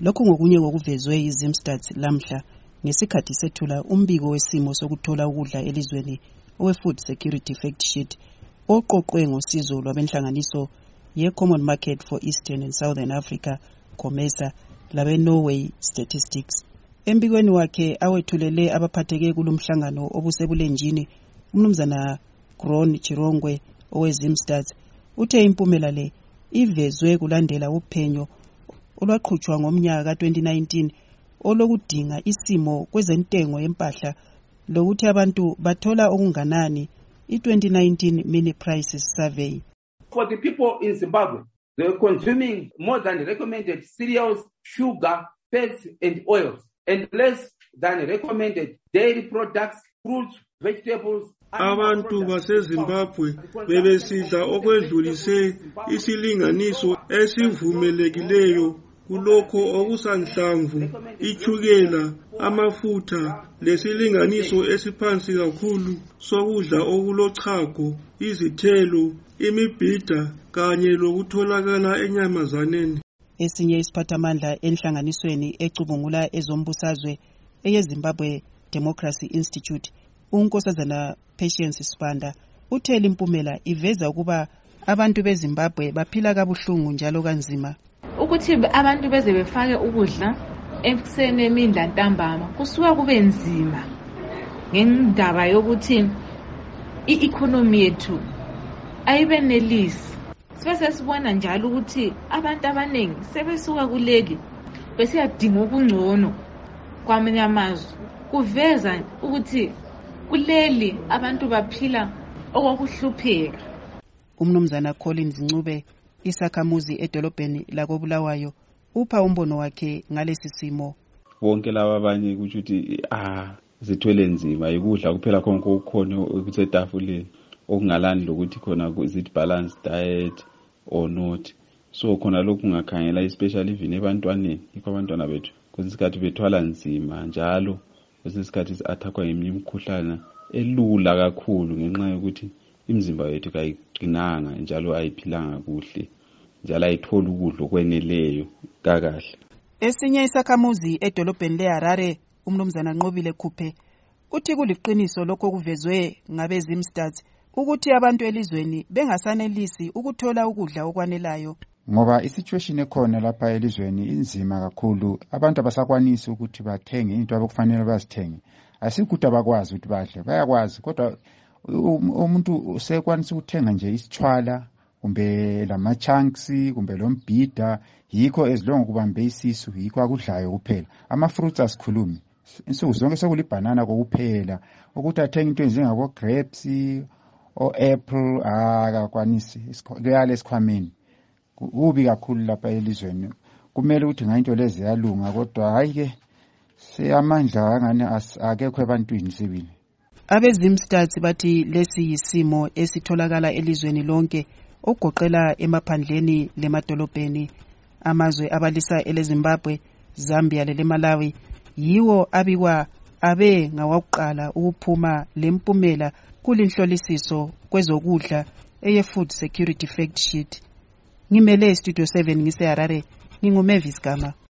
lokhu ngokunye kokuvezwe yizimstats lamhla ngesikhathi sethula umbiko wesimo sokuthola ukudla elizweni owe-food security fact sheet oqoqwe ngosizo lwabenhlanganiso ye-common market for eastern and southern africa comesa labe-norway statistics. Embikweni wakhe awethulele abaphatheke kulomhlangano obusebulenjini umnumzana gron chirongwe owezimstats uthe impumela le ivezwe kulandela uphenyo olwaqhutshwa ngomnyaka ka-2019 olokudinga isimo kwezentengo yempahla lokuthi abantu bathola okunganani i-2019 mini prices survey for the people in Zimbabwe. They were consuming more than recommended cereals, sugar, fats, and oils, and less than recommended dairy products, fruits, vegetables. abantu basezimbabwe bebesidla okwedlulise isilinganiso esivumelekileyo kulokho okusanhlamvu ichukela amafutha lesilinganiso esiphansi kakhulu sokudla okulochago izithelo imibhida kanye lokutholakala enyamazaneni. Esinye isiphathamandla enhlanganisweni ecubungula ezombusazwe eyezimbabwe democracy institute unkosazana patience sibanda uthe limpumela iveza ukuba abantu bezimbabwe baphila kabuhlungu njalo kanzima. Ukuthi abantu beze befake ukudla ekuseni emini lantambama kusuka kube nzima ngendaba yokuthi i-economy yethu ayibenelisi. Sibe sesibona njalo ukuthi abantu abaningi sebesuka kuleli besiyadinga okungcono kwamanye amazwe. Kuveza ukuthi kuleli abantu baphila okwakuhlupheka. Umnumzana collins ncube isakhamuzi edolobheni lakobulawayo upha umbono wakhe ngalesi simo. Bonke laba abanye kutsho ukuthi ah zithwele nzima yikudla kuphela khonke okukhona okusetafuleni okungalani lokuthi khona is-it balance diet or not? So khona lokhu kungakhangela especially even ebantwaneni yikho abantwana bethu. Kwesinye isikhathi bethwala nzima njalo kwesinye isikhathi si-attackwa ngeminye imikhuhlana elula kakhulu ngenxa yokuthi imizimba yethu kayiqinanga njalo ayiphilanga kuhle njalo ayitholi ukudla okweneleyo kakahle. Esinye isakhamuzi edolobheni leharare umnumzana nqobile khuphe uthi kuliqiniso lokho okuvezwe ngabezimstats ukuthi abantu elizweni bengasanelisi ukuthola ukudla okwanelayo. Ngoba isituation ekhona lapha elizweni inzima kakhulu. Abantu abasakwanisi ukuthi bathenge into abakufanele bazithenge. Asikuthi abakwazi ukuthi badle bayakwazi kodwa umuntu usekwanisa ukuthenga nje isithwala kumbe lama-chunks kumbe lombhida yikho as long kubambe isisu yikho akudlayo kuphela. Ama-fruits asikhulumi. Insuku zonke sekulibhanana kokuphela. Ukuthi athenge into ezinjengabo-grapes o-apple akakwanisi. Kuyala esikhwameni. Kubi kakhulu lapha elizweni. Kumele ukuthi ngayinto lezi ziyalunga kodwa hhayi-ke seyamandla angani akekho ebantwini sibili abezimstats bathi lesi yisimo esitholakala elizweni lonke okugoqela emaphandleni lemadolobheni. Amazwe abalisa elezimbabwe zambia lelemalawi yiwo abikwa abe ngawakuqala ukuphuma lempumela kulinhlolisiso kwezokudla eye-food security fact sheet. Ngimele studio 7 ngiseharare ngingumavis gama.